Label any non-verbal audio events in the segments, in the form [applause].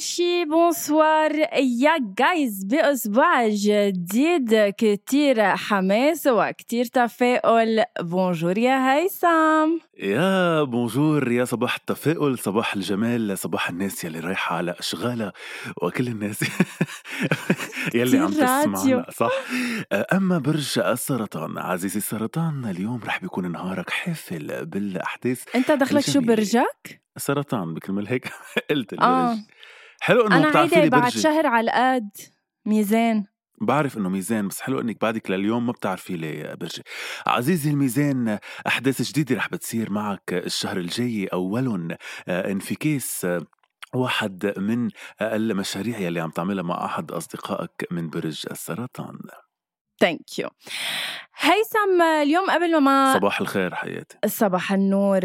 شي bonsoir يا guys بأسبوع جديد كتير حماس وكتير تفاؤل bonjour يا هيثم يا bonjour يا صباح التفاؤل صباح الجمال صباح الناس يلي رايحة على أشغالها وكل الناس يلي عم تسمعنا صح أما برج السرطان عزيزي السرطان اليوم رح بيكون نهارك حافل بالأحداث أنت دخلك شو. برجك؟ سرطان بكرمال هيك قلت البرج آه حلو إنه عيدة لي بعد شهر على القد ميزان. بعرف إنه ميزان بس حلو إنك بعدك لليوم ما بتعرفي لي برجي. عزيزي الميزان أحداث جديدة رح بتصير معك الشهر الجاي. اول آه، انفكاس آه، واحد من المشاريع يلي عم تعملها مع أحد أصدقائك من برج السرطان. thank you هيثم اليوم قبل ما صباح الخير حياتي. صباح النور.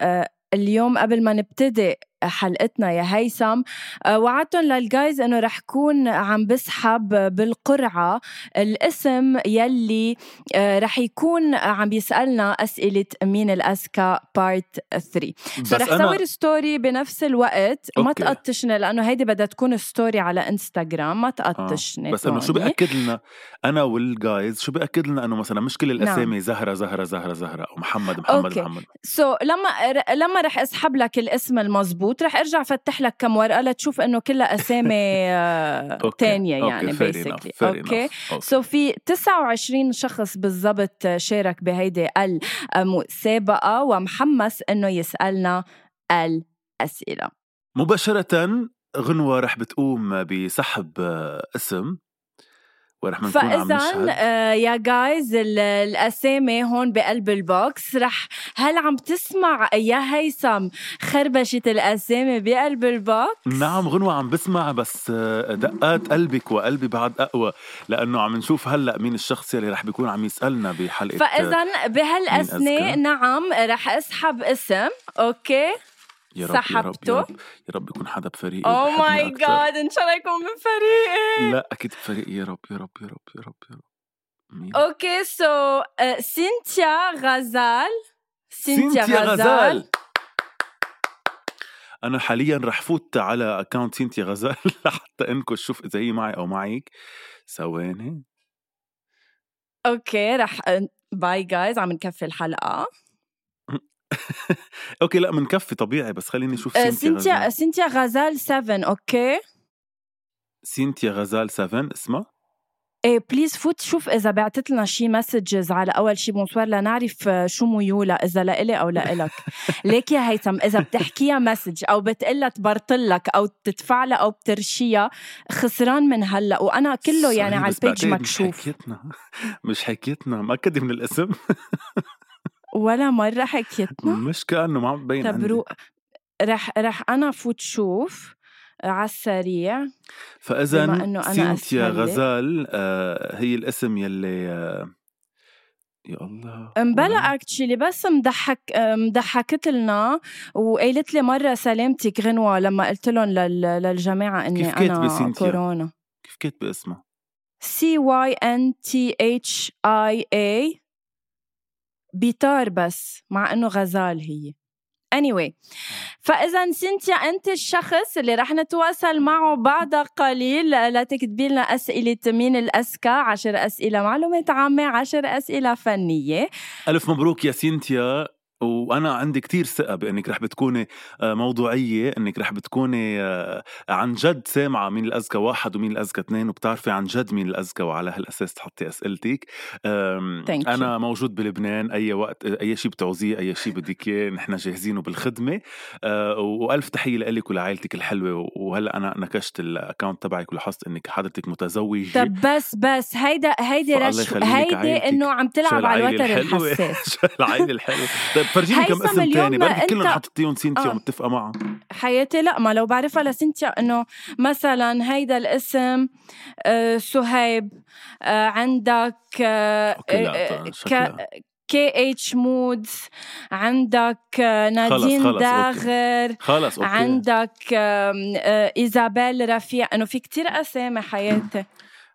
آه، اليوم قبل ما نبتدي حلقتنا يا هيثم آه، وعدتهم لل guys إنه رح كون عم بسحب بالقرعة الاسم يلي آه، رح يكون عم بيسالنا أسئلة مين الأذكى part 3 بس رح أنا صور story بنفس الوقت ما okay. تقطشنا لأنه هيدي بدها تكون story على انستغرام ما تقطشني بس إنه شو هون. بأكد لنا أنا وال guys شو بأكد لنا إنه مثلا مش كل نعم. الأسامي زهرة زهرة زهرة زهرة أو محمد محمد okay. محمد so so, لما لما رح أسحب لك الاسم المزبوط رح ارجع فتح لك كم ورقة لتشوف إنه كلها أسامي آه، [laughs] تانية يعني basically okay. so في 29 شخص بالضبط شارك بهيدي المسابقة ومحمس إنه يسألنا الأسئلة. مباشرة غنوة رح بتقوم بسحب اسم. ورح بنكون عم فاذا آه، يا guys ال- الأسامي هون بقلب ال box. رح هل عم تسمع يا هيثم خربشة الأسامي بقلب ال box؟ نعم غنوة عم بسمع بس آه، دقات قلبك وقلبي بعد أقوى لأنه عم نشوف هلأ مين الشخص يلي رح بيكون عم يسألنا بحلقة آه، فاذا بهالاثناء؟ نعم رح أسحب اسم okay؟ يا رب يا رب سحبته. يا رب يا رب يكون حدا بفريقي أو وبحبني my. God إن شاء الله يكون من فريقي لا أكيد بفريقي. يا رب يا رب يا رب يا رب يا رب. مين؟ okay so سينتيا غزال. سينتيا غزال. أنا حاليا رح فوت على account سينتيا غزال [laughs] لحتى أنكش شوف إذا هي معي أو معك ثواني. okay رح bye guys عم نكفي الحلقة. [laughs] okay لأ منكفي طبيعي بس خليني أشوف آه، سينتيا سينتيا غزال سينتيا غزال 7 okay. سينتيا غزال 7 اسمها إيه please فوت شوف إذا بعتت لنا شي messages على أول شي bonsoir لنعرف آه، شو ميولها إذا لإلي أو لإلك. [laughs] ليك يا هيثم إذا بتحكيها message أو بتقلها تبرطلك أو تدفع لها أو بترشيها خسران من هلأ. وأنا كله يعني على ال page بعتقد مش مكشوف. حكيتنا [laughs] مش حكيتنا مأكدة من الاسم. ولا مرة حكيتنا مش كأنه ما عم عندي تبرو رح رح أنا فوت شوف على السريع فإذا أنا سينتيا. غزال آه هي الاسم يلي آه يا الله مبلا اكشلي بس مضحك مضحكت لنا وقالت لي مرة سلامتك غنوة لما قلت لهم لل... للجماعة إني كيف أنا؟ كورونا كيف كاتبة اسمها؟ C Y N T H I A بيطار بس مع إنه غزال هي. Anyway فإذا سنتيا أنت الشخص اللي رح نتواصل معه بعد قليل لتكتبي لنا أسئلة مين الاذكى عشر أسئلة معلومات عامة عشر أسئلة فنية. ألف مبروك يا سينتيا وأنا عندي كتير ثقة بإنك رح بتكوني آه، موضوعية إنك رح بتكوني آه، عن جد سامعة مين الأذكى واحد ومين الأذكى اثنين وبتعرفي عن جد مين الأذكى وعلى هالأساس تحطي أسئلتك أنا. موجود بلبنان أي وقت أي شيء بتعوزيه أي شيء بدك إياه نحن جاهزينه بالخدمة آه، وألف تحية لك ولعائلتك الحلوة وهلأ أنا نكشت ال account تبعك ولاحظت إنك حضرتك متزوجة طب بس بس هيدا هيدي فالله رش يخلي لك هيدي. انه عم تلعب على الوتر. الحساس [laughs] شو العيلة الحلوة طيب فرجيني كم هيثم اسم تاني بركي كلهم حطيتيهم سينتيا آه. ومتفقة معهم. حياتي لا ما لو بعرفها لسنتيا إنه مثلا هيدا الاسم آه، سهيب آه، عندك آه، لا كي اتش مودز عندك نادين خلص، okay. داغر خلص okay. عندك آه، إيزابيل رفيع. إنه في كتير أسامي حياتي.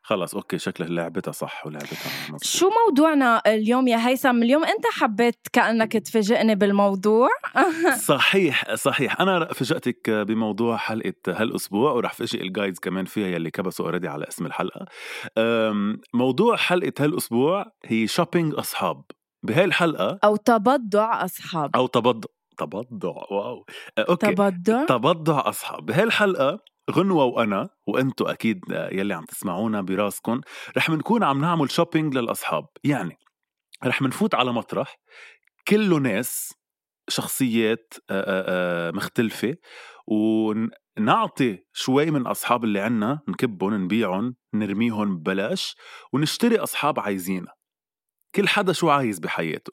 خلص okay شكلها لعبتها صح ولعبتها مظبوط. شو موضوعنا اليوم يا هيثم؟ اليوم أنت حبيت كأنك تفاجئني بالموضوع. [laughs] صحيح صحيح. أنا فاجأتك بموضوع حلقة هالأسبوع ورح فاجئ الجايدز كمان فيها يلي كبسوا already على اسم الحلقة. أم، موضوع حلقة هالأسبوع هي shopping أصحاب. بهاي الحلقة أو تبضع أصحاب. أو تبضع تبضع wow. okay. تبضع؟ تبضع أصحاب. بهاي الحلقة غنوة وأنا وانتو أكيد يلي عم تسمعونا براسكم رح منكون عم نعمل shopping للأصحاب. يعني رح منفوت على مطرح كله ناس شخصيات مختلفة ونعطي شوي من أصحاب اللي عنا نكبهم نبيعهم نرميهم ببلاش ونشتري أصحاب عايزينها. كل حدا شو عايز بحياته.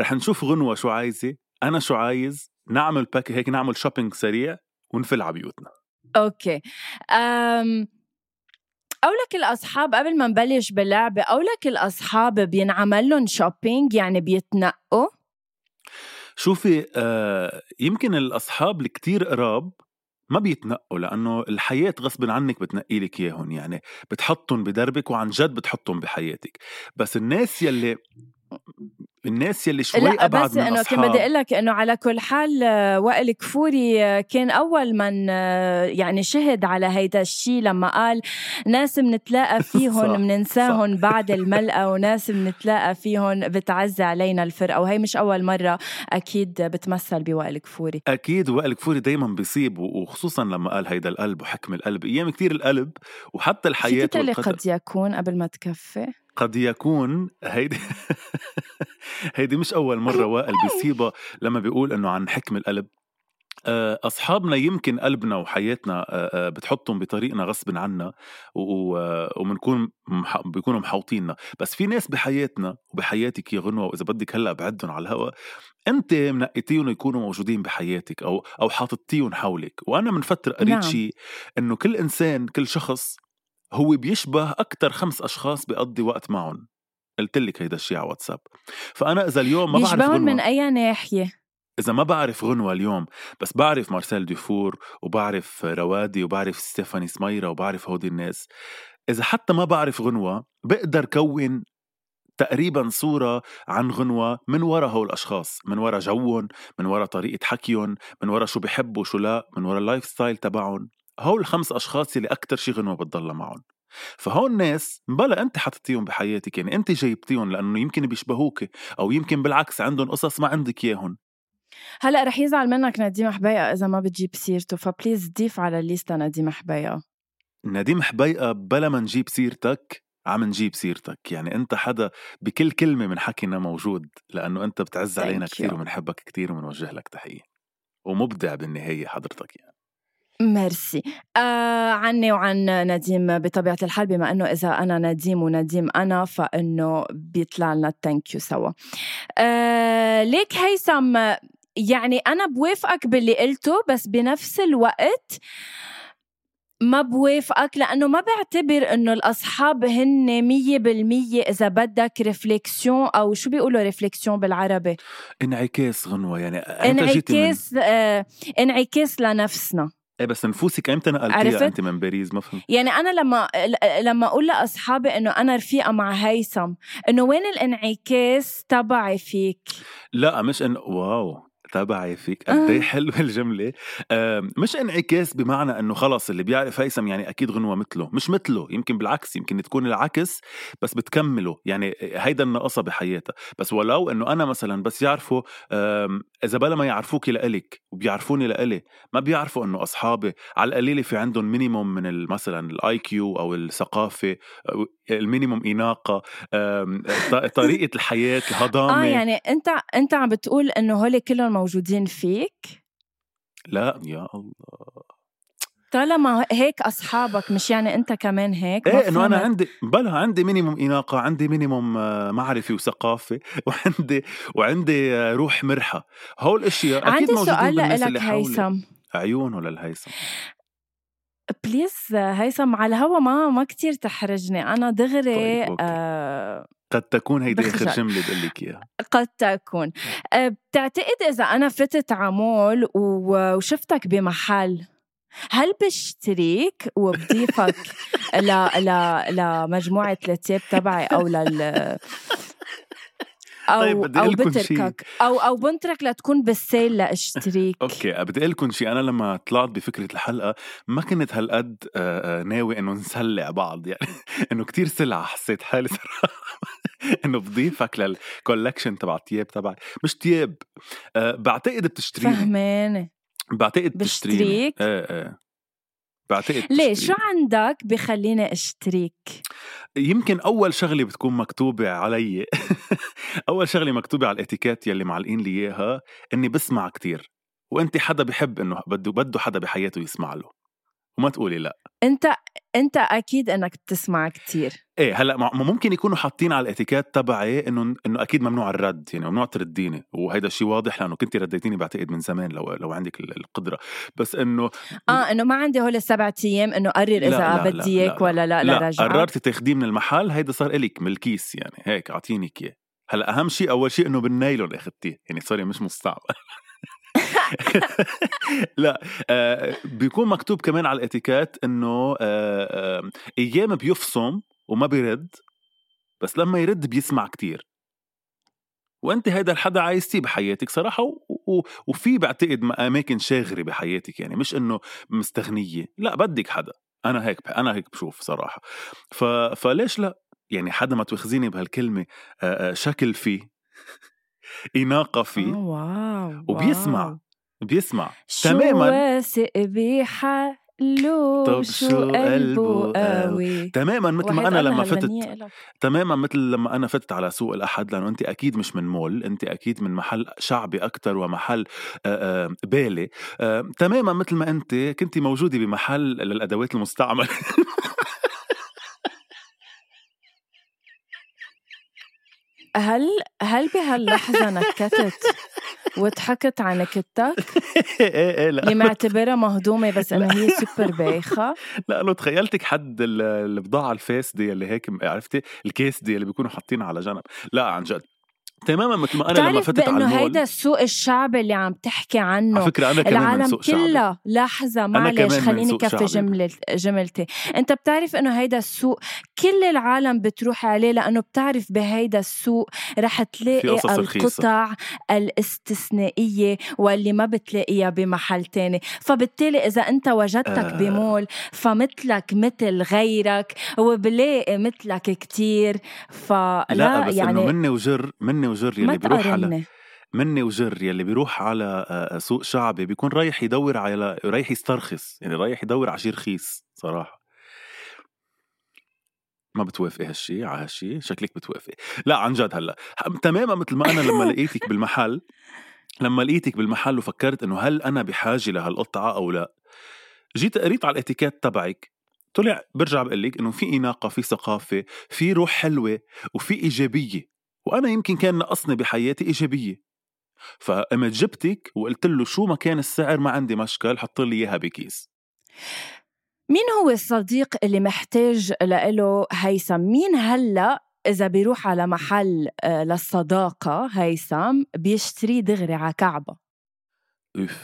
رح نشوف غنوة شو عايزة أنا شو عايز نعمل pack هيك نعمل shopping سريع ونفل على بيوتنا. okay. أم أولك الأصحاب قبل ما نبلش باللعبة أولك الأصحاب بينعمل لهم شوبينج يعني بيتنقوا؟ شوفي آه يمكن الأصحاب الكتير قراب ما بيتنقوا لأنه الحياة غصب عنك بتنقي لك إياهم يعني بتحطهم بدربك وعن جد بتحطهم بحياتك. بس الناس يلي الناس يلي شوي لا أبعد بس من إنه كان بدي أقول لك إنه على كل حال آه، وائل كفوري آه، كان أول من آه، يعني شهد على هيدا الشيء لما قال ناس بنتلاقى [laughs] فيهم بننساهم بعد الملقى [laughs] وناس بنتلاقى فيهم بتعزي علينا الفرقة. وهي مش أول مرة أكيد بتمثل بوائل كفوري. أكيد وائل كفوري دايما بيصيب وخصوصا لما قال هيدا القلب وحكم القلب. أيام كتير القلب وحتى فيك تقلي والقدر. قد يكون قبل ما تكفي؟ قد يكون هيدي [laughs] هيدي مش أول مرة وائل بيصيبها لما بيقول إنه عن حكم القلب. آه، أصحابنا يمكن قلبنا وحياتنا آه، آه، بتحطهم بطريقنا غصب عنا وبنكون بيكونوا محوطيننا بس في ناس بحياتنا وبحياتك يا غنوة وإذا بدك هلأ بعدهم على الهوا أنت منقيتيهم يكونوا موجودين بحياتك أو أو حاططيهم حولك. وأنا من فترة قريت نعم. شيء إنه كل إنسان كل شخص هو بيشبه أكتر خمس أشخاص بيقضي وقت معهم. قلت لك هيدا الشيء على واتساب. فأنا إذا اليوم ما بعرف غنوة من أي ناحية. إذا ما بعرف غنوة اليوم بس بعرف مارسيل ديفور وبعرف روادي وبعرف ستيفاني سميرة وبعرف هودي الناس. إذا حتى ما بعرف غنوة بقدر كون تقريبا صورة عن غنوة من ورا هول الأشخاص. من ورا جوهم من ورا طريقة حكيهم من ورا شو بحبوا شو لا من ورا ال lifestyle تبعهم. هول الخمس أشخاص اللي أكتر شي غنوة بتضلها معهم. فهون ناس بلا انت حطيتيهم بحياتك يعني انت جايبتيهم لأنه يمكن بيشبهوك أو يمكن بالعكس عندهم قصص ما عندك إياهم. هلأ رح يزعل منك نديم حبيقة إذا ما بتجيب سيرته فبليز ضيف على الليسته نديم حبيقة. نديم حبيقة بلا ما نجيب سيرتك عم نجيب سيرتك. يعني أنت حدا بكل كلمة من حكينا موجود لأنه أنت بتعز علينا كثير. وبنحبك كثير وبنوجه لك تحية. ومبدع بالنهاية حضرتك يعني. ميرسي آه عني وعن نديم بطبيعة الحال بما أنه إذا أنا نديم ونديم أنا فإنه بيطلع لنا ال thank you سوا. آه ليك هيثم يعني أنا بوافقك باللي قلته بس بنفس الوقت ما بوافقك لأنه ما بعتبر إنه الأصحاب هن مية بالمية إذا بدك réflexion أو شو بيقولوا réflexion بالعربي؟ انعكاس غنوة يعني جيتي من انعكاس آه انعكاس لنفسنا. إيه بس نفوسك إمتى نقلتيها؟ أنت من باريس ما فهمت. يعني أنا لما لما أقول لأصحابي إنه أنا رفيقة مع هيثم إنه وين الانعكاس تبعي فيك؟ لا مش انه واو. تبعي فيك؟ قد إيه حلوة [laughs] الجمله مش انعكاس بمعنى إنه خلص اللي بيعرف هيثم يعني أكيد غنوة مثله. مش مثله يمكن بالعكس يمكن تكون العكس بس بتكمله. يعني هيدا النقصة بحياتها. بس ولو إنه أنا مثلا بس يعرفوا إذا بلا ما يعرفوك لإلك وبيعرفوني لإلي ما بيعرفوا إنه أصحابي على القليله في عندهم minimum من مثلا ال IQ أو الثقافة ال minimum أناقة طريقة الحياة الهضامة. آه يعني أنت أنت عم بتقول إنه هول كلهم موجودين فيك؟ لا يا الله. طالما هيك أصحابك مش يعني أنت كمان هيك؟ إيه إنه أنا عندي بلا عندي minimum أناقة عندي minimum آه، معرفة وثقافة [laughs] وعندي وعندي آه، روح مرحة. هول الاشياء أكيد عندي موجودين سؤال بالناس لك اللي هيثم. عيونه للهيثم. بليز هيثم على الهوا ما ما كثير تحرجني. أنا دغري طيب آه قد تكون هيدي آخر جملة بقول لك إياها. قد تكون. آه بتعتقد إذا أنا فتت عمول وشفتك بمحل هل بشتريك وبضيفك [laughs] ل ل لمجموعة التياب تبعي أو لل أو طيب بدي أو بتركك. أو أو بنترك لتكون بال sale لأشتريك. [laughs] أوكي بدي أقول لكم شيء أنا لما طلعت بفكرة الحلقة ما كنت هالقد ناوي إنه نسلع بعض. يعني [laughs] إنه كتير سلعة حسيت حالي صراحة. [laughs] إنه بضيفك لل collection تبع التياب تبعي. مش تياب بعتقد بتشتريني فهمانة. بعتقد بتشتريني بشتريك؟ إيه إيه. بعتقد ليه؟ شو عندك بخليني أشتريك؟ يمكن أول شغلة بتكون مكتوبة علي. [laughs] أول شغلة مكتوبة على الإتيكيت يلي معلقين لي إياها إني بسمع كتير. وانت حدا بحب إنه بده بده حدا بحياته يسمع له. وما تقولي لا. انت انت أكيد انك بتسمع كتير. إيه هلأ ممكن يكونوا حاطين على الاتيكيت تبعي إنه إنه أكيد ممنوع الرد يعني ممنوع ترديني. وهيدا الشيء واضح لأنه كنت رديتيني بعتقد من زمان لو لو عندك القدرة. بس إنه آه إنه ما عندي هول السبع أيام إنه قرر إذا بدي إياك ولا لا. لا, لا قررتي تاخذيه من المحل هيدا صار إلك من الكيس يعني. هيك أعطيني إياه. هلأ أهم شيء أول شيء إنه بالنايلون اخذتيه يعني sorry مش مستعمل. [laughs] [laughs] لا آه بيكون مكتوب كمان على ال étiquette إنه آه آه أيام بيفصم وما بيرد بس لما يرد بيسمع كتير. وأنت هيدا الحدا عايزتيه بحياتك صراحة و... وفي بعتقد أماكن شاغرة بحياتك يعني مش إنه مستغنية لا بدك حدا. أنا هيك أنا هيك بشوف صراحة. ف... فليش لا؟ يعني حدا ما تواخذيني بهالكلمة شكل فيه إناقة فيه واو وبيسمع. بيسمع. تماما. واثق بحلو طب شو قلبه قوي. تماما مثل ما أنا لما فتت تماما مثل لما أنا فتت على سوق الأحد لأنه أنت أكيد مش من مول أنت أكيد من محل شعبي أكثر ومحل بالي. تماما مثل ما أنت كنت موجودة بمحل للأدوات المستعملة. [laughs] هل هل بهاللحظة نكتت وضحكت على نكتك؟ [laughs] إيه إيه لا. اللي معتبرها مهضومة بس انها هي [laughs] سوبر بايخة. لا لو تخيلتك حد البضاعة الفاسدة اللي هيك عرفتي؟ الكيس دي اللي بيكونوا حاطينها على جنب. لا عن جد. تماما مثل ما أنا لما فتت على المول. هيدا السوق الشعبي اللي عم تحكي عنه. على فكرة أنا كمان العالم من سوق شعبي. كلها لحظة معلش خليني كفي جملتي. أنت بتعرف إنه هيدا السوق كل العالم بتروح عليه لأنه بتعرف بهيدا السوق رح تلاقي القطع الاستثنائية واللي ما بتلاقيها بمحل تاني. فبالتالي إذا أنت وجدتك آه. بمول فمثلك مثل غيرك وبلاقي مثلك كتير فلا لا بس يعني انه مني وجر مني وجر يلي بيروح على مني وجر يلي بيروح على سوق شعبي بيكون رايح يدور على رايح يسترخص يعني رايح يدور على شيء رخيص صراحة. ما بتوافقي هالشي على هالشي؟ شكلك بتوافقي. لا عن جد هلأ تماما مثل ما أنا لما لقيتك [laughs] بالمحل لما لقيتك بالمحل وفكرت إنه هل أنا بحاجة لهالقطعة أو لا جيت قريت على الإتيكيت تبعك طلع برجع بقول لك إنه في إناقة في ثقافة في روح حلوة وفي إيجابية. وأنا يمكن كان نقصني بحياتي إيجابية. فقمت جبتك وقلت له شو ما كان السعر ما عندي مشكل حط لي إياها بكيس. مين هو الصديق اللي محتاج له هيثم؟ مين هلأ إذا بيروح على محل آه، للصداقة هيثم بيشتري دغري على كعبة؟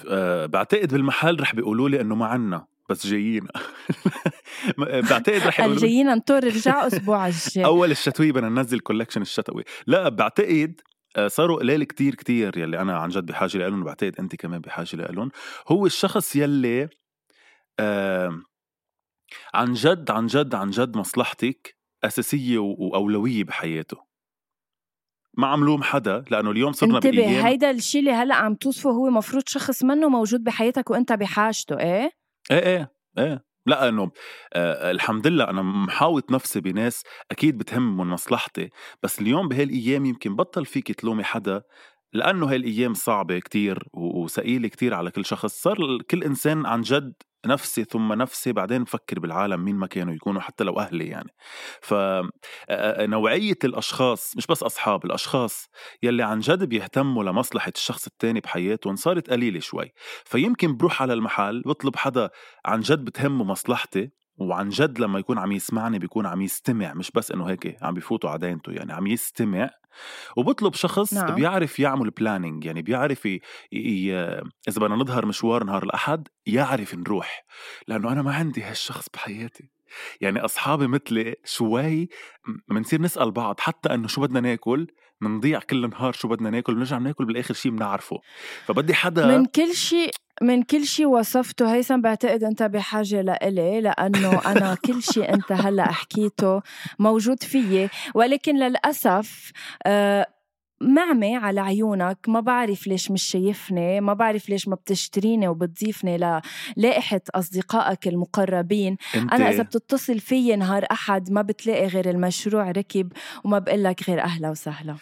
أه بعتقد بالمحل رح بيقولوا لي إنه ما عنا. بس جايين. [laughs] بعتقد رح يقولوا جايين انطر رجع أسبوع الجاي. [laughs] أول الشتوي بدنا ننزل كولكشن الشتوي. لا بعتقد آه، صاروا قليل كتير كتير يلي أنا عن جد بحاجة لهم وبعتقد انت كمان بحاجة لهم هو الشخص يلي آه عن جد عن جد عن جد مصلحتك أساسية وأولوية بحياته. ما عم لوم حدا لأنه اليوم صرنا انتبه بأيام هيدا الشيء اللي هلأ عم توصفه هو مفروض شخص منه موجود بحياتك وأنت بحاجته إيه؟ إيه إيه إيه. لا إنه آه الحمد لله أنا محاوط نفسي بناس أكيد بتهم من مصلحتي بس اليوم بهالايام يمكن بطل فيك تلومي حدا لأنه هاي الأيام صعبة كتير وثقيلة كتير على كل شخص. صار كل إنسان عن جد نفسي ثم نفسي بعدين بفكر بالعالم مين ما كانوا يكونوا حتى لو أهلي يعني. فنوعية الأشخاص مش بس أصحاب الأشخاص يلي عن جد بيهتموا لمصلحة الشخص التاني بحياتهم صارت قليلة شوي. فيمكن بروح على المحل بطلب حدا عن جد بتهمه مصلحتي وعن جد لما يكون عم يسمعني بيكون عم يستمع مش بس إنه هيك عم بفوتوا على دينته يعني عم يستمع. وبطلب شخص نعم. بيعرف يعمل بلاننج يعني بيعرف ي... ي... إذا بدنا نظهر مشوار نهار الأحد يعرف نروح. لأنه أنا ما عندي هالشخص بحياتي. يعني أصحابي مثلي شوي بنصير نسأل بعض حتى إنه شو بدنا ناكل؟ منضيع كل النهار شو بدنا ناكل بنرجع ناكل بالآخر شيء بنعرفه. فبدي حدا من كل شيء من كل شيء وصفته هيثم بعتقد أنت بحاجة لإلي لأنه أنا [laughs] كل شيء أنت هلأ حكيته موجود فيي. ولكن للأسف آه معمي على عيونك ما بعرف ليش مش شايفني ما بعرف ليش ما بتشتريني وبتضيفني للائحة أصدقائك المقربين. أنا إذا بتتصل في نهار أحد ما بتلاقي غير المشروع ركب وما بقول لك غير أهلا وسهلا.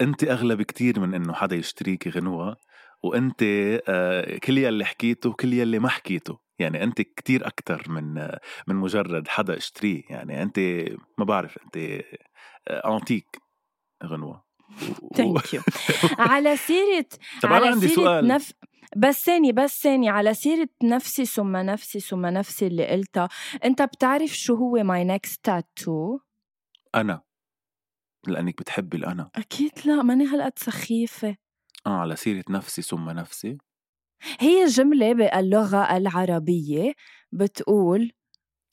أنت اغلى بكتير من إنه حدا يشتريكي غنوة وأنت آه، كل يلي حكيته كل يلي ما حكيته. يعني أنت كتير أكثر من آه، من مجرد حدا اشتريه. يعني أنت ما بعرف أنت أنتيك آه، غنوة. ثانك يو [laughs] على سيرة طب على عندي سيرة سؤال. نف... بس ثاني بس ثاني. على سيرة نفسي ثم نفسي ثم نفسي اللي قلتها أنت بتعرف شو هو my next tattoo أنا. لأنك بتحبي الأنا. أكيد لا ماني هالقد سخيفة. آه على سيرة نفسي ثم نفسي. هي جملة باللغة العربية بتقول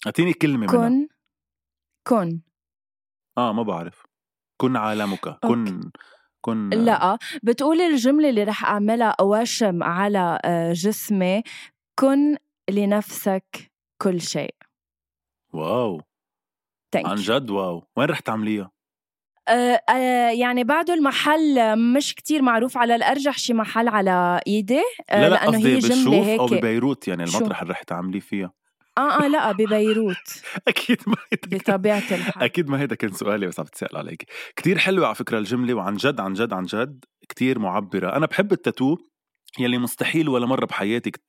أعطيني كلمة كن منها. كن. آه ما بعرف. كن عالمك كن كن. لا بتقول الجملة اللي رح أعملها وشم على آه، جسمي كن لنفسك كل شيء. واو. Thank عن جد واو. وين رح تعمليها؟ آه آه يعني بعده المحل مش كتير معروف على الأرجح شي محل على إيدي آه لا لا لأنه هي جملة هيك أو ببيروت يعني المطرح اللي رح تعمليه فيها. آه آه لأ ببيروت. [laughs] أكيد ما هيدا بطبيعة الحال. [laughs] أكيد ما هيدا كان سؤالي بس عم تسأل عليك. كتير حلوة على فكرة الجملة وعن جد عن جد عن جد كتير معبرة. أنا بحب التاتو يلي مستحيل ولا مرة بحياتك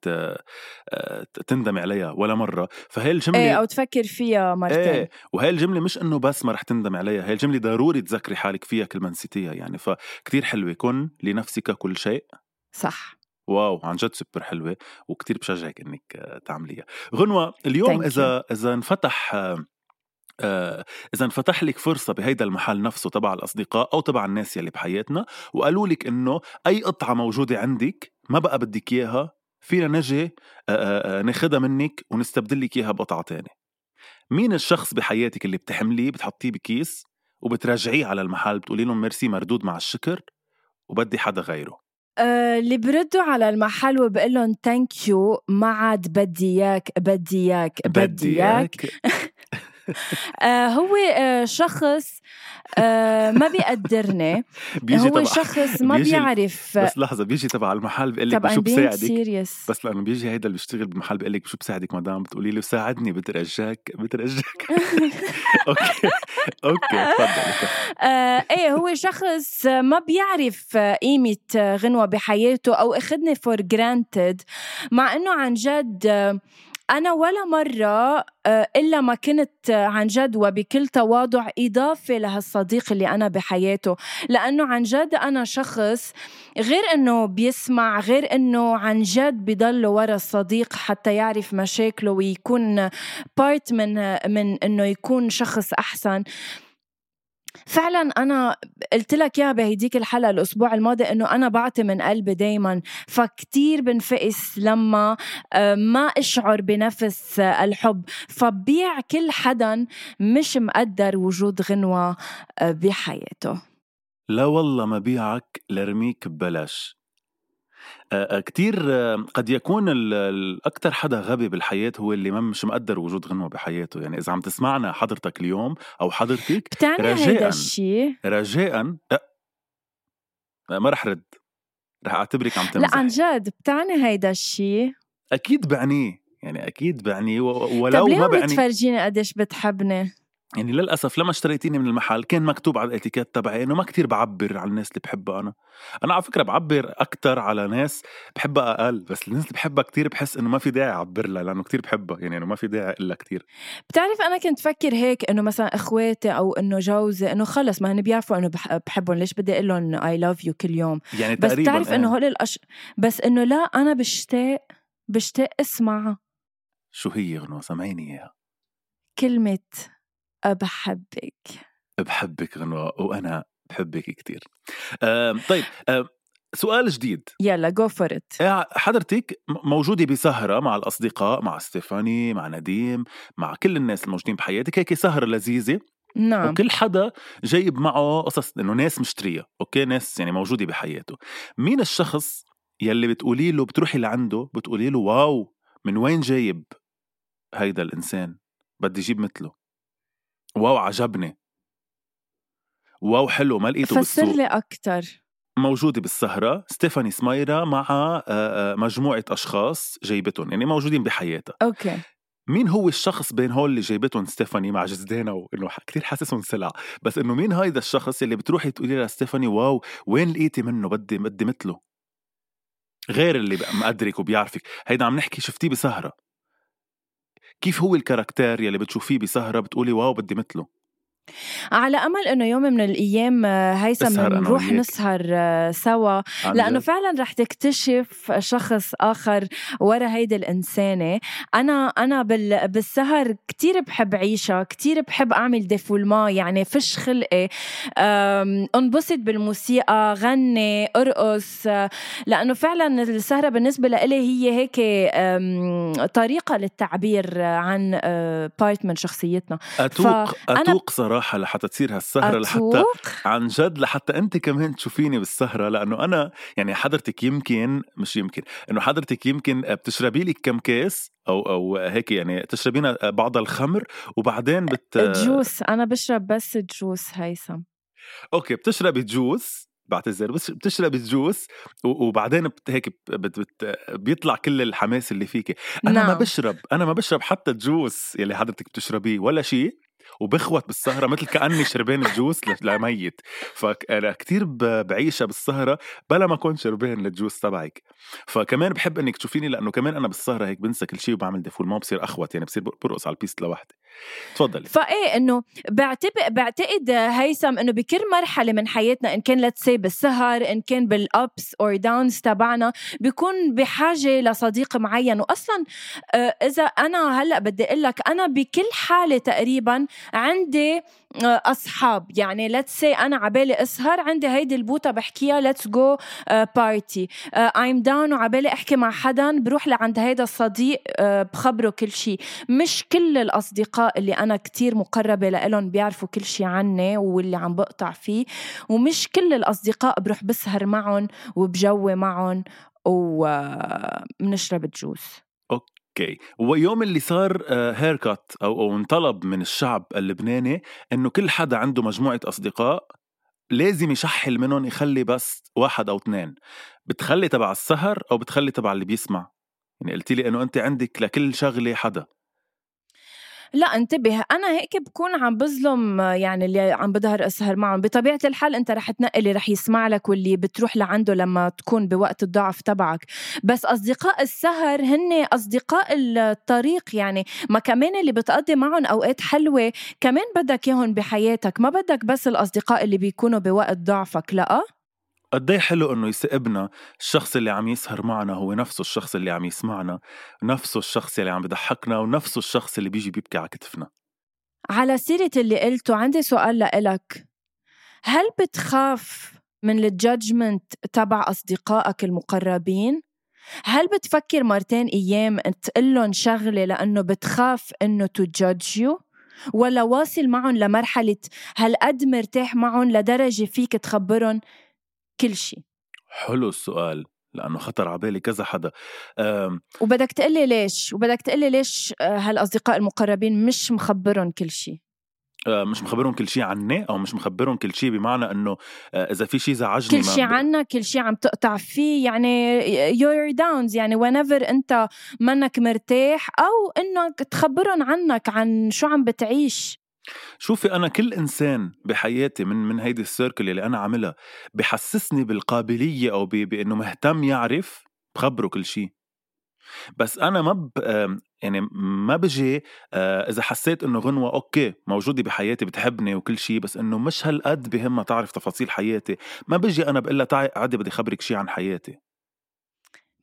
تندم عليها ولا مرة. فهي الجملة إيه أو تفكر فيها مرتين إيه وهي الجملة مش إنه بس ما رح تندم عليها هي الجملة ضروري تذكري حالك فيها كل ما نسيتيها يعني. فكتير حلوة كن لنفسك كل شيء. صح. واو عن جد سوبر حلوة وكتير بشجعك إنك تعمليها. غنوة اليوم Thank إذا you. إذا انفتح آه إذا انفتح لك فرصة بهيدا المحل نفسه تبع الأصدقاء أو تبع الناس يلي بحياتنا وقالوا لك إنه أي قطعة موجودة عندك ما بقى بدك إياها فينا نجي آه ناخدها منك ونستبدل لك إياها بقطعة تانية. مين الشخص بحياتك اللي بتحمليه بتحطيه بكيس وبترجعيه على المحل بتقولي لهم ميرسي مردود مع الشكر وبدي حدا غيره؟ آه، اللي بردوا على المحل وبقول لهم thank you ما عاد بدي إياك بدي إياك بدي إياك. آه [laughs] هو آه شخص آه ما بيقدرني. بيجي هو شخص ما بيعرف بس لحظة بيجي تبع المحل بيقول لك شو بساعدك؟ بس لأنه بيجي هيدا اللي بيشتغل بالمحل بيقول لك شو بساعدك مدام؟ بتقولي له ساعدني بترجاك بترجاك. [laughs] أوكي. أوكي تفضلي آه إيه هو شخص ما بيعرف قيمة غنوة بحياته أو أخذني for granted مع إنه عن جد أنا ولا مرة آه، إلا ما كنت عن جد وبكل تواضع إضافة لهالصديق اللي أنا بحياته. لأنه عن جد أنا شخص غير أنه بيسمع غير أنه عن جد بضل ورا الصديق حتى يعرف مشاكله ويكون بارت من من أنه يكون شخص أحسن. فعلا أنا قلت لك إياها بهديك الحلقة الأسبوع الماضي إنه أنا بعطي من قلبي دائما فكتير بنفقس لما آه، ما أشعر بنفس الحب. فبيع كل حدا مش مقدر وجود غنوة آه، بحياته. لا والله ما بيعك لرميك ببلاش. كتير قد يكون الأكثر حدا غبي بالحياة هو اللي ما مش مقدر وجود غنوة بحياته. يعني إذا عم تسمعنا حضرتك اليوم أو حضرتك بتعني هيدا الشيء رجاء ما رح رد رح أعتبرك عم تمزح لا عن جد بتعني هيدا الشيء أكيد بعنيه يعني أكيد بعنيه ولو طب ليه ما بعني بتفرجيني قديش بتحبني؟ يعني للأسف لما اشتريتيني من المحل كان مكتوب على الإتيكيت تبعي إنه ما كتير بعبر على الناس اللي بحبها أنا. أنا على فكرة بعبر أكثر على ناس بحبها أقل بس الناس اللي بحبها كتير بحس إنه ما في داعي أعبر لها لأنه كتير بحبها يعني إنه ما في داعي إلا كتير. بتعرف أنا كنت فكر هيك إنه مثلا إخواتي أو إنه جوزي إنه خلص ما هن بيعرفوا إنه بحبهم ليش بدي أقول لهم اي لاف يو كل يوم؟ يعني بس بتعرف. إنه هول الأش... بس إنه لا أنا بشتاق بشتاق اسمع شو هي غنوة سامعيني إياها. كلمة بحبك بحبك غنوة وأنا بحبك كتير. آه طيب سؤال جديد. يلا go for it حضرتك موجودة بسهرة مع الأصدقاء مع ستيفاني مع نديم مع كل الناس الموجودين بحياتك هيك سهرة لذيذة. نعم. وكل حدا جايب معه قصص إنه ناس مشترية أوكي؟ ناس يعني موجودة بحياته. مين الشخص يلي بتقولي له بتروحي لعنده بتقولي له wow من وين جايب هيدا الإنسان؟ بدي أجيب مثله. wow عجبني. wow حلو ما لقيته فسر لي أكثر موجودة بالسهرة. ستيفاني سمايرة مع آه، آه، مجموعة أشخاص جايبتهم يعني موجودين بحياتها. أوكي. مين هو الشخص بين هول اللي جايبتهم ستيفاني مع جزدانة وإنه كثير حاسسهم سلع بس إنه مين هيدا الشخص اللي بتروحي تقولي لها ستيفاني wow وين لقيتي منه؟ بدي بدي مثله. غير اللي مقدرك وبيعرفك. هيدا عم نحكي شفتيه بسهرة. كيف هو الكاركتير يلي بتشوفيه بسهرة بتقولي واو بدي مثله؟ على أمل إنه يوم من الأيام آه، هيثم نروح. نسهر آه، سوا. لأنه؟ فعلا رح تكتشف شخص آخر ورا هيدي الإنسانة. أنا أنا بال بالسهر كتير بحب عيشها كتير بحب أعمل ديفولما يعني فش خلقي. انبسط بالموسيقى غني أرقص. آه، لأنه فعلا السهرة بالنسبة لإلي هي هيك طريقة للتعبير عن بارت من شخصيتنا. أتوق أتوق صراحة. لحتى تصير هالسهرة لحتى عن جد لحتى أنت كمان تشوفيني بالسهرة لأنه أنا يعني حضرتك يمكن مش يمكن إنه حضرتك يمكن بتشربي لك كم كاس أو أو هيك يعني تشربينا بعض الخمر وبعدين بت jus أنا بشرب بس jus هيثم. أوكي بتشربي jus بعتذر بس بتشربي ال jus وبعدين بت هيك بت بت بيطلع كل الحماس اللي فيك أنا ما نعم. بشرب أنا ما بشرب حتى ال jus يلي حضرتك بتشربيه ولا شيء؟ وبخوت بالسهرة مثل كأني شربان ال jus لميت. فأنا كتير ب- بعيشها بالسهرة بلا ما أكون شربان لل jus تبعك. فكمان بحب إنك تشوفيني لأنه كمان أنا بالسهرة هيك بنسى كل شيء وبعمل défoule ما بصير أخوت يعني بصير برقص على ال piste لوحدي. تفضلي. فإيه إنه بعتبر بعتقد هيثم إنه بكل مرحلة من حياتنا إن كان let's بالسهر إن كان بال ups or downs تبعنا بيكون بحاجة لصديق معين. واصلا آه، إذا أنا هلأ بدي أقول لك أنا بكل حالة تقريبا عندي آه، أصحاب. يعني let's say أنا عبالي أسهر عندي هيدي البوطة بحكيها let's go party I'm down وعبالي أحكي مع حدا بروح لعند هيدا الصديق آه، بخبره كل شيء مش كل الأصدقاء اللي أنا كتير مقربة لإلهم بيعرفوا كل شي عني واللي عم بقطع فيه ومش كل الأصدقاء بروح بسهر معهم وبجوي معهم وبنشرب ال juice okay. ويوم اللي صار haircut أو أو انطلب من الشعب اللبناني إنه كل حدا عنده مجموعة أصدقاء لازم يشحل منهم يخلي بس واحد أو اثنين بتخلي تبع السهر أو بتخلي تبع اللي بيسمع. يعني قلتي لي إنه أنت عندك لكل شغلة حدا. لا انتبه أنا هيك بكون عم بظلم يعني اللي عم بظهر أسهر معهم. بطبيعة الحال أنت رح تنقي اللي رح يسمع لك واللي بتروح لعنده لما تكون بوقت الضعف تبعك. بس أصدقاء السهر هن أصدقاء الطريق يعني ما كمان اللي بتقضي معهم أوقات حلوة كمان بدك إياهم بحياتك. ما بدك بس الأصدقاء اللي بيكونوا بوقت ضعفك لا؟ قد إيه حلو إنه يسئبنا الشخص اللي عم يسهر معنا هو نفسه الشخص اللي عم يسمعنا نفسه الشخص اللي عم بضحكنا ونفسه الشخص اللي بيجي بيبكي على كتفنا على سيرة اللي قلته عندي سؤال لإلك هل بتخاف من الجادجمنت تبع أصدقائك المقربين؟ هل بتفكر مرتين أيام تقول لهم شغلة لأنه بتخاف إنه judge you؟ ولا واصل معهم لمرحلة هالقد مرتاح معهم لدرجة فيك تخبرهم كل شيء حلو السؤال لأنه خطر على بالي كذا حدا. أم وبدك تقلي ليش وبدك تقلي ليش آه، هالأصدقاء المقربين مش مخبرهم كل شيء آه، مش مخبرهم كل شيء عني أو مش مخبرهم كل شيء بمعنى إنه آه، إذا في شيء زعجني كل شيء عنك كل شيء عم تقطع فيه يعني يور داونز يعني whenever أنت منك مرتاح أو إنك تخبرهم عنك عن شو عم بتعيش. شوفي أنا كل إنسان بحياتي من من هيدي ال circle اللي أنا عاملها بحسسني بالقابلية أو بإنه مهتم يعرف بخبره كل شيء بس أنا ما ب... يعني ما بجي آه، إذا حسيت إنه غنوة okay موجودة بحياتي بتحبني وكل شيء بس إنه مش هالقد بهمها تعرف تفاصيل حياتي. ما بجي أنا بقول لها تعي عادي بدي خبرك شيء عن حياتي.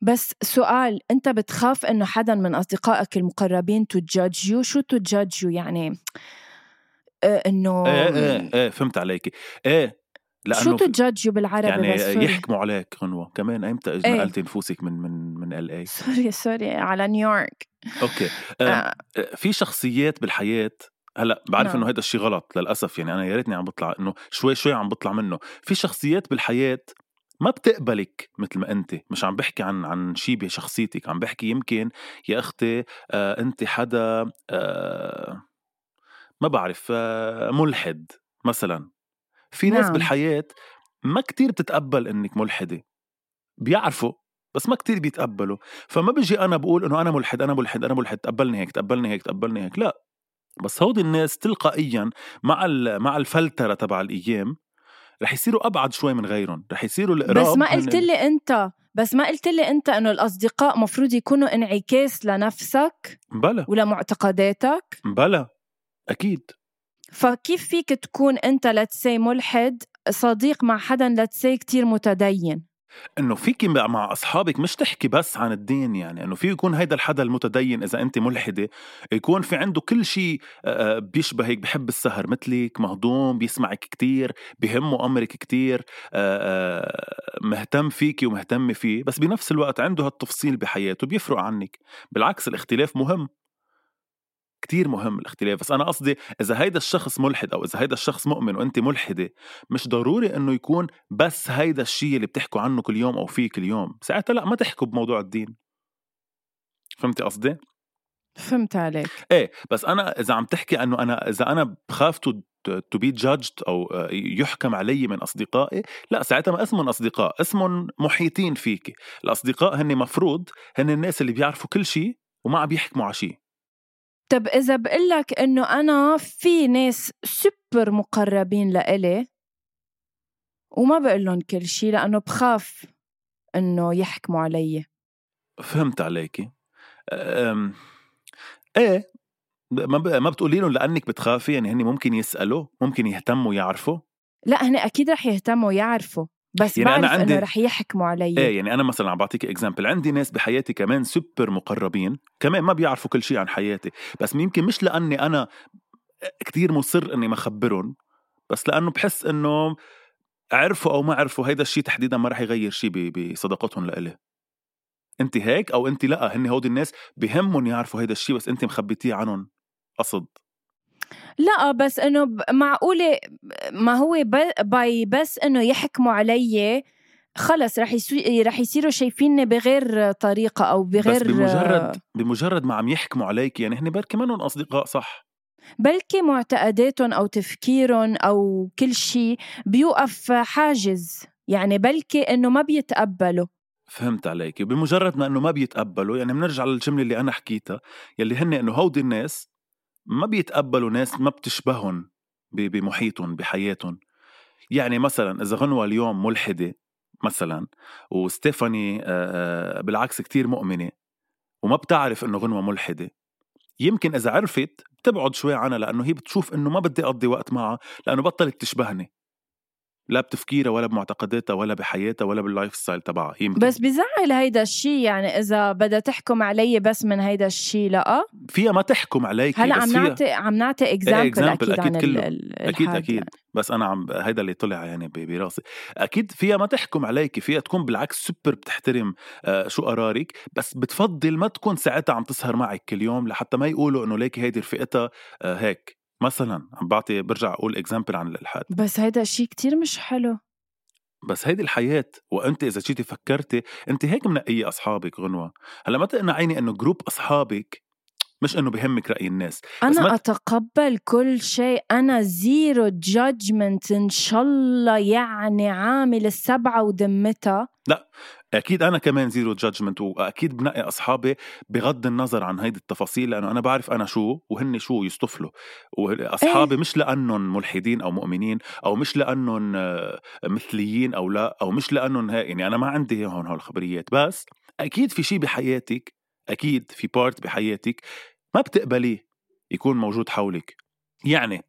بس سؤال أنت بتخاف إنه حدا من أصدقائك المقربين to يو شو تو يو يعني؟ آه، إنه إيه إيه إيه فهمت عليكي إيه لأنه شو تجادجوا بالعربي يعني بس يحكموا عليك غنوة كمان ايمتى اجى إيه؟ نقلتي نفوسك من من من ال اي [laughs] سوري سوري على نيويورك أوكي [laughs] آه. آه. في شخصيات بالحياة هلأ بعرف نعم. إنه هذا الشيء غلط للأسف يعني أنا يا ريتني عم بطلع إنه شوي شوي عم بطلع منه في شخصيات بالحياة ما بتقبلك مثل ما انت مش عم بحكي عن عن شيء بشخصيتك عم بحكي يمكن يا أختي آه انت حدا آه ما بعرف آه ملحد مثلا. في ناس نعم. بالحياة ما كتير بتتقبل إنك ملحدة. بيعرفوا بس ما كتير بيتقبلوا. فما بيجي أنا بقول إنه أنا ملحد أنا ملحد أنا ملحد تقبلني هيك تقبلني هيك تقبلني هيك. لا. بس هودي الناس تلقائيا مع مع الفلترة تبع الأيام رح يصيروا أبعد شوي من غيرهم. رح يصيروا القراب بس ما قلت لي أنت بس ما قلت لي أنت إنه الأصدقاء مفروض يكونوا انعكاس لنفسك بلا ولمعتقداتك؟ بلا أكيد. فكيف فيك تكون أنت لتسي ملحد صديق مع حدا لتسي كتير متدين؟ إنه فيك مع أصحابك مش تحكي بس عن الدين يعني إنه في يكون هيدا الحدا المتدين إذا أنت ملحدة يكون في عنده كل شيء بيشبهك بحب السهر مثلك مهضوم بيسمعك كتير بهمه أمرك كتير مهتم فيكي ومهتمه فيه بس بنفس الوقت عنده هالتفصيل بحياته بيفرق عنك. بالعكس الاختلاف مهم. كتير مهم الاختلاف بس أنا قصدي إذا هيدا الشخص ملحد أو إذا هيدا الشخص مؤمن وأنت ملحدة مش ضروري إنه يكون بس هيدا الشيء اللي بتحكوا عنه كل يوم أو فيه كل يوم ساعتها لأ ما تحكوا بموضوع الدين. فهمتي قصدي؟ فهمت عليك. إيه بس أنا إذا عم تحكي إنه أنا إذا أنا بخاف تو بي جادجد أو يحكم علي من أصدقائي لأ ساعتها ما اسمهم أصدقاء اسمهم محيطين فيك. الأصدقاء هن مفروض هن الناس اللي بيعرفوا كل شيء وما عم يحكموا على شيء. طب إذا بقول لك إنه أنا في ناس سوبر مقربين لإلي وما بقول لهم كل شيء لأنه بخاف إنه يحكموا علي. فهمت عليكي إيه ما ما بتقولي لهم لأنك بتخافي يعني هن ممكن يسألوا ممكن يهتموا يعرفوا؟ لا هن أكيد رح يهتموا يعرفوا. بس يعني بعرف أنا عندي... انه رح يحكموا علي. إيه يعني أنا مثلا عم بعطيك example عندي ناس بحياتي كمان سوبر مقربين كمان ما بيعرفوا كل شيء عن حياتي. بس يمكن مش لأني أنا كتير مصر إني ما اخبرهم بس لأنه بحس انه عرفوا أو ما عرفوا هيدا الشيء تحديدا ما رح يغير شيء بصداقتهم لإلي. أنت هيك أو أنت لأ؟ هن هودي الناس بهمهم يعرفوا هيدا الشيء بس أنت مخبيتيه عنهم. قصد. لا بس إنه معقولة ما هو باي بس إنه يحكموا علي خلص رح يسو... رح يصيروا شايفيني بغير طريقة أو بغير بس بمجرد بمجرد ما عم يحكموا عليك يعني هن بركي منهم أصدقاء صح؟ بلكي معتقداتهم أو تفكيرهم أو كل شيء بيوقف حاجز يعني بلكي إنه ما بيتقبلوا. فهمت عليك بمجرد ما إنه ما بيتقبلوا يعني بنرجع للجملة اللي أنا حكيتها يلي هن إنه هودي الناس ما بيتقبلوا ناس ما بتشبههم بمحيطهم بحياتهم. يعني مثلا إذا غنوة اليوم ملحدة مثلا وستيفاني بالعكس كتير مؤمنة وما بتعرف إنه غنوة ملحدة يمكن إذا عرفت بتبعد شوي عنها لأنه هي بتشوف إنه ما بدي أقضي وقت معها لأنه بطلت تشبهني. لا بتفكيرها ولا بمعتقداتها ولا بحياتها ولا بال lifestyle تبعها يمكن بس بزعل هيدا الشيء يعني إذا بدها تحكم علي بس من هيدا الشيء لا. فيها ما تحكم عليك هلأ عم نعطي عم نعطي example أكيد, أكيد عن كله. أكيد أكيد. يعني. بس أنا عم هيدا اللي طلع يعني براسي. أكيد فيها ما تحكم عليك فيها تكون بالعكس سوبر بتحترم آه شو قرارك بس بتفضل ما تكون ساعتها عم تسهر معك كل يوم لحتى ما يقولوا إنه ليكي هيدي رفقتها آه هيك. مثلا عم بعطي برجع أقول example عن الإلحاد. بس هيدا شيء كتير مش حلو. بس هيدي الحياة وأنت إذا جيتي فكرتي أنت هيك منقية أصحابك غنوة. هلأ ما تقنعيني إنه group أصحابك مش إنه بهمك رأي الناس. أنا ما أتقبل كل شيء. أنا zero judgment إن شاء الله يعني عامل السبعة ودمتها. لا. أكيد أنا كمان zero judgment وأكيد بنقي أصحابي بغض النظر عن هيدي التفاصيل لأنه أنا بعرف أنا شو وهن شو يصطفلوا وأصحابي إيه؟ مش لأنهم ملحدين أو مؤمنين أو مش لأنهم آه، مثليين أو لا أو مش لأنهم يعني أنا ما عندي هون هالخبريات. بس أكيد في شيء بحياتك أكيد في بارت بحياتك ما بتقبليه يكون موجود حولك. يعني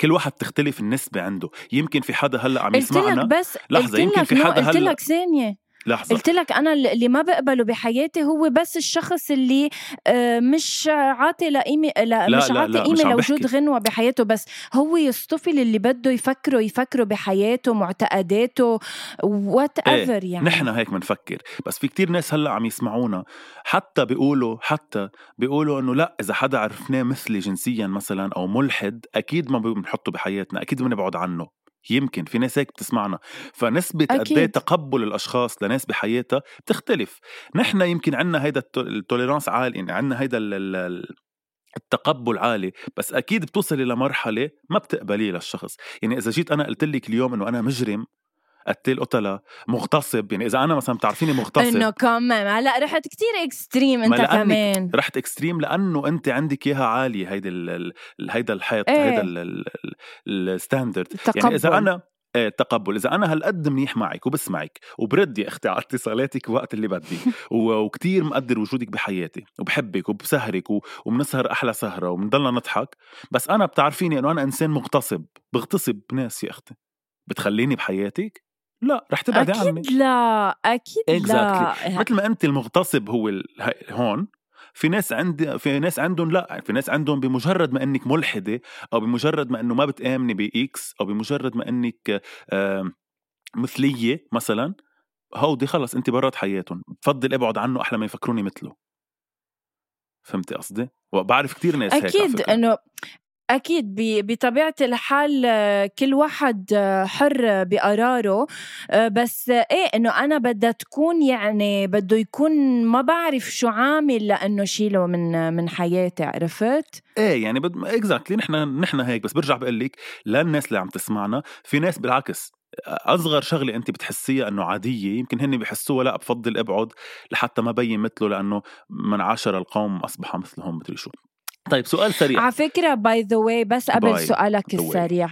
كل واحد تختلف النسبة عنده. يمكن في حدا هلأ عم يسمعنا. بس لحظة يمكن في حدا هلأ قلت لك ثانية. لحظة. قلت لك أنا اللي ما بقبله بحياتي هو بس الشخص اللي آه، مش عاطي لقيمة لا, لا مش عاطي قيمة لوجود غنوة بحياته بس هو يصطفي اللي بده يفكره يفكره بحياته معتقداته وات ايفر يعني. نحن هيك بنفكر بس في كتير ناس هلأ عم يسمعونا حتى بيقولوا حتى بيقولوا إنه لأ إذا حدا عرفناه مثلي جنسيا مثلا أو ملحد أكيد ما بنحطه بحياتنا أكيد بنبعد عنه. يمكن في ناس هيك بتسمعنا. فنسبة قد إيه تقبل الأشخاص لناس بحياتها بتختلف. نحن يمكن عنا هيدا ال tolerance عالي يعني عنا هيدا التقبل عالي بس أكيد بتوصلي لمرحله ما بتقبليه للشخص. يعني إذا جيت أنا قلت لك اليوم إنه أنا مجرم قتل قتله مغتصب يعني إذا أنا مثلا بتعرفيني مغتصب. إنه كمان هلأ رحت كتير extreme أنت كمان. رحت extreme لأنه أنت عندك إياها عالية هيدي هيدا الحيط إيه؟ هيدا ال standard. يعني إذا أنا إيه تقبل. إذا أنا هالقد منيح معك وبسمعك وبرد يا أختي على اتصالاتك وقت اللي بدي [laughs] وكتير مقدر وجودك بحياتي وبحبك وبسهرك وبنسهر أحلى سهرة وبنضلنا نضحك. بس أنا بتعرفيني إنه أنا إنسان مغتصب بغتصب ناس يا أختي. بتخليني بحياتك لا رح تبعدي عني. أكيد لا. أكيد exactly. لا مثل ما انت المغتصب هو هون في ناس عندي في ناس عندهم لا في ناس عندهم بمجرد ما إنك ملحدة أو بمجرد ما إنه ما بتآمني باكس أو بمجرد ما إنك مثلية مثلا هودي خلص انت برات حياتهم. بفضل أبعد عنه أحلى ما يفكروني مثله. فهمتي قصدي؟ وبعرف كتير ناس أكيد هيك أكيد إنه أكيد بطبيعة الحال كل واحد حر بقراره بس إيه إنه أنا بدها تكون يعني بده يكون ما بعرف شو عامل لأنه شيله من من حياتي عرفت؟ إيه يعني بد... اكزاكتلي نحن نحن هيك بس برجع بقول لك للناس اللي عم تسمعنا في ناس بالعكس أصغر شغلة انت بتحسيها إنه عادية يمكن هن بحسوها لا بفضل أبعد لحتى ما بين مثله لأنه من عاشر القوم أصبح مثلهم مدري شو طيب سؤال سريع. على فكرة باي ذا واي بس قبل سؤالك السريع.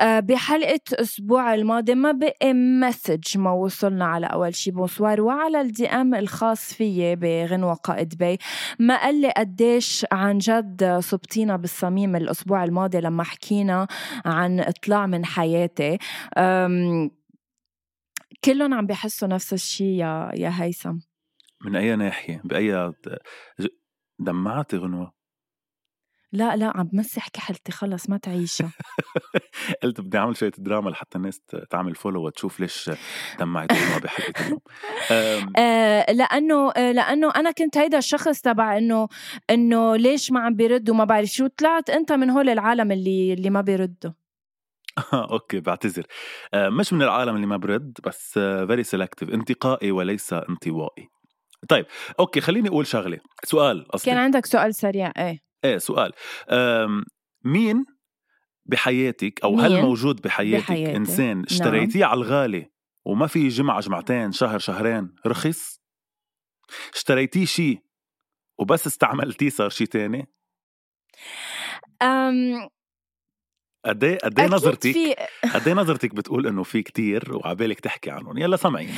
آه بحلقة الأسبوع الماضي ما بقي مسج ما وصلنا على أول شي. بونسوار وعلى الدي ام الخاص فيي بغنوة قائد بي. ما قال لي قديش عن جد صبتينا بالصميم الأسبوع الماضي لما حكينا عن إطلاع من حياتي. كلهم عم بيحسوا نفس الشيء يا يا هيثم. من أي ناحية؟ بأي دمعتي غنوة؟ لا لا عم بمسح كحلتي خلص ما تعيشها [laughs] قلت بدي أعمل شوية دراما لحتى الناس تعمل follow وتشوف ليش دمعت ما [laughs] بحلقه اليوم آه لأنه آه لأنه أنا كنت هيدا الشخص تبع إنه إنه ليش ما عم بيرد وما بعرف شو طلعت أنت من هول العالم اللي اللي ما بيردوا. [laughs] okay بعتذر. آه مش من العالم اللي ما برد بس very uh, selective انتقائي وليس انطوائي. طيب okay خليني أقول شغلة. سؤال اصلي كان عندك سؤال سريع إيه. إيه سؤال مين بحياتك أو مين؟ هل موجود بحياتك بحياتي. إنسان نعم. اشتريتيه نعم. على الغالي وما في جمعة جمعتين شهر شهرين رخص اشتريتيه شيء وبس استعملتيه صار شيء تاني أم قد إيه قد إيه نظرتك قد إيه نظرتك بتقول إنه في كتير وعبالك تحكي عنهم يلا سمعينا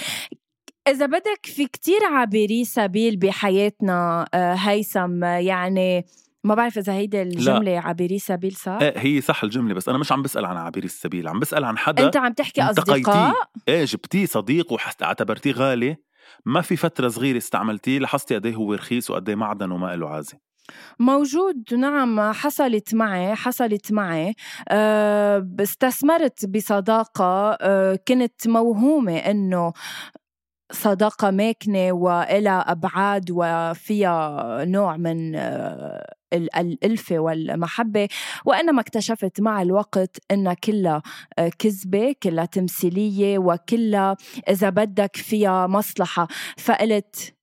إذا بدك في كتير عابري سبيل بحياتنا آه، هيثم يعني ما بعرف إذا هيدي الجملة عابري سبيل صح؟ إيه هي صح الجملة بس أنا مش عم بسأل عن عابري السبيل عم بسأل عن حدا أنت عم تحكي أصدقاء؟ إيه جبتيه صديق واعتبرتيه غالي. ما في فترة صغيرة استعملتيه لاحظتي قد هو رخيص وقد معدن وما له عازه موجود نعم حصلت معي حصلت معي. أه استثمرت بصداقة. أه كنت موهومة إنه صداقة ماكنة وإلى أبعاد وفيها نوع من أه الألفة والمحبة. وإنما اكتشفت مع الوقت إنها كلها آه، كذبة كلها تمثيلية وكلها إذا بدك فيها مصلحة. فقلت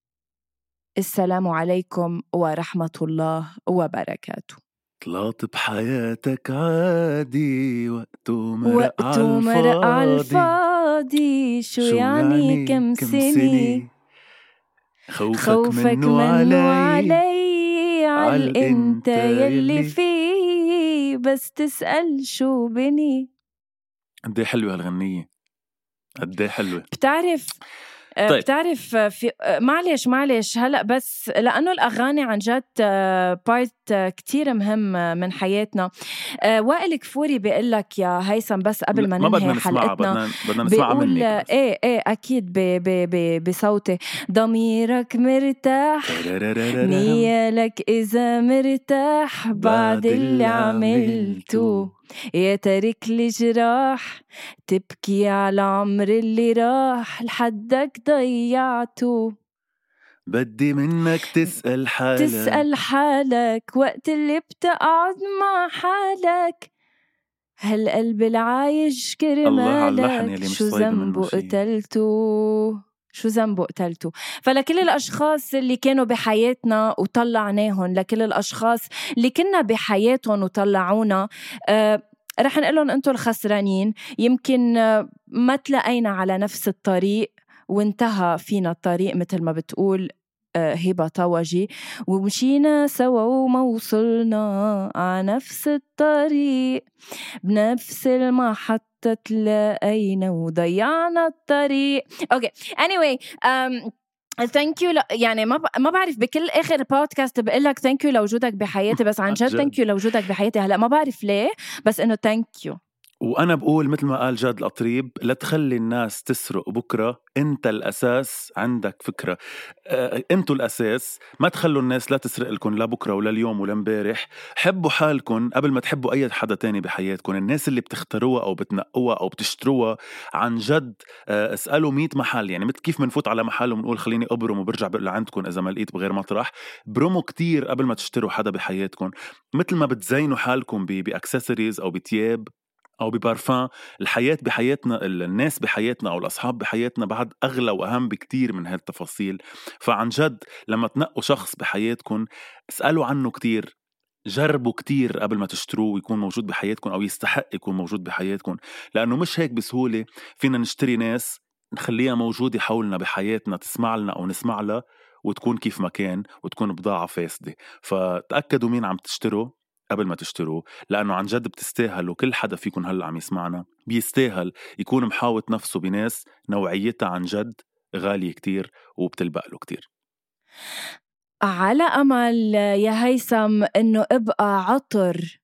السلام عليكم ورحمة الله وبركاته. طلعت بحياتك عادي وقته مرق وقته على الفاضي. شو, شو يعني, يعني كم سنة خوفك, خوفك منه, منه علي, علي. عال أنت يلي فيه بس تسأل شو بني. قد إيه حلوة هالغنية؟ قد إيه حلوة؟ بتعرف طيب. بتعرف في آه، معلش معلش هلأ بس لأنه الأغاني عن جد بارت آه، كتير مهم من حياتنا. وائل كفوري بيقول لك يا هيثم بس قبل ما ننهي حلقتنا بدنا بدنا نسمعها منك. إيه إيه أكيد بصوتي. ضميرك مرتاح [laughs] نيالك إذا مرتاح بعد اللي عملته. يا تارك لي جراح تبكي على عمر اللي راح لحدك ضيعته. بدي منك تسأل حالك. تسأل حالك وقت اللي بتقعد مع حالك. هالقلب العايش كرمالك؟ شو ذنبه قتلته؟ شو ذنبه قتلته؟ فلكل الأشخاص اللي كانوا بحياتنا وطلعناهم لكل الأشخاص اللي كنا بحياتهم وطلعونا آه رح نقول لهم أنتم الخسرانين. يمكن آه، ما تلاقينا على نفس الطريق وانتهى فينا الطريق مثل ما بتقول آه، هبة طوجي. ومشينا سوا وما وصلنا على نفس الطريق. بنفس المحطة تلاقينا وضيعنا الطريق. أوكي anyway um, thank you يعني ما ب... ما بعرف بكل آخر بودكاست بقول لك thank you لوجودك بحياتي بس عن جد thank you لوجودك بحياتي. هلأ ما بعرف ليه بس إنه thank you وأنا بقول مثل ما قال جاد القطريب لا تخلي الناس تسرق بكرة أنت الأساس عندك فكرة. آه، أنتوا الأساس ما تخلوا الناس لا تسرق لكم لا بكرة ولا اليوم ولا امبارح. حبوا حالكم قبل ما تحبوا أي حدا تاني بحياتكم. الناس اللي بتختاروها أو بتنقوها أو بتشتروها عن جد آه، اسألوا 100 محل. يعني مثل كيف بنفوت على محل وبنقول خليني أبرم وبرجع بقول لعندكم إذا ما لقيت بغير مطرح. برموا كتير قبل ما تشتروا حدا بحياتكم. مثل ما بتزينوا حالكم بأكسسوارز أو بتياب أو ببارفان الحياة بحياتنا الناس بحياتنا أو الأصحاب بحياتنا بعد أغلى وأهم بكتير من هالتفاصيل. فعن جد لما تنقوا شخص بحياتكم اسألوا عنه كتير جربوا كتير قبل ما تشتروه ويكون موجود بحياتكم أو يستحق يكون موجود بحياتكم لأنه مش هيك بسهولة فينا نشتري ناس نخليها موجودة حولنا بحياتنا تسمع لنا أو نسمع لها وتكون كيف ما كان وتكون بضاعة فاسدة. فتأكدوا مين عم تشتروا؟ قبل ما تشتروه لأنه عن جد بتستاهل وكل حدا فيكم هلأ عم يسمعنا بيستاهل يكون محاوط نفسه بناس نوعيتها عن جد غالية كتير وبتلبق له كتير. على أمل يا هيثم إنه ابقى عطر.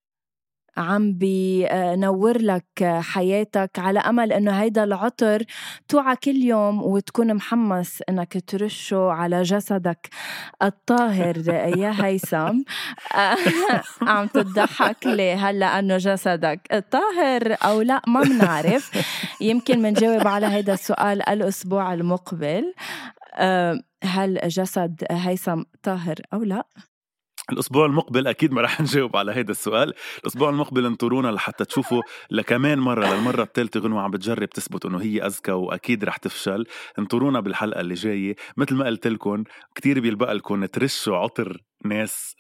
عم بنور لك حياتك على أمل إنه هيدا العطر توعى كل يوم وتكون محمس إنك ترشه على جسدك الطاهر. [laughs] يا هيثم. [laughs] عم تضحك ليه هلأ إنه جسدك طاهر أو لا؟ ما بنعرف. يمكن منجاوب على هيدا السؤال الأسبوع المقبل. هل جسد هيثم طاهر أو لا؟ الأسبوع المقبل أكيد ما رح نجاوب على هذا السؤال. الأسبوع المقبل انطرونا لحتى تشوفوا لكمان مرة للمرة الثالثة غنوة عم بتجرب تثبت إنه هي أذكى وأكيد رح تفشل. انطرونا بالحلقة اللي جاية. مثل ما قلت لكم كثير بيلبق لكم ترشوا عطر ناس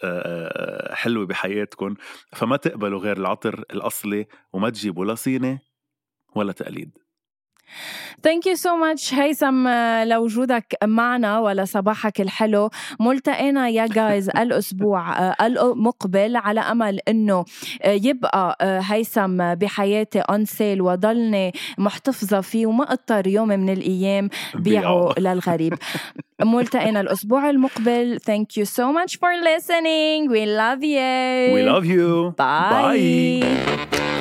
حلوة بحياتكم. فما تقبلوا غير العطر الأصلي وما تجيبوا لا صيني ولا تقليد. thank you so much هيثم لوجودك معنا ولا صباحك الحلو. ملتقينا يا guys [laughs] الأسبوع آه، المقبل على أمل إنه آه، يبقى آه، هيثم بحياتي on sale وضلني محتفظة فيه وما أضطر يوم من الأيام بيعه للغريب. ملتقينا الأسبوع المقبل. Thank you so much for listening. We love you. We love you. Bye, bye.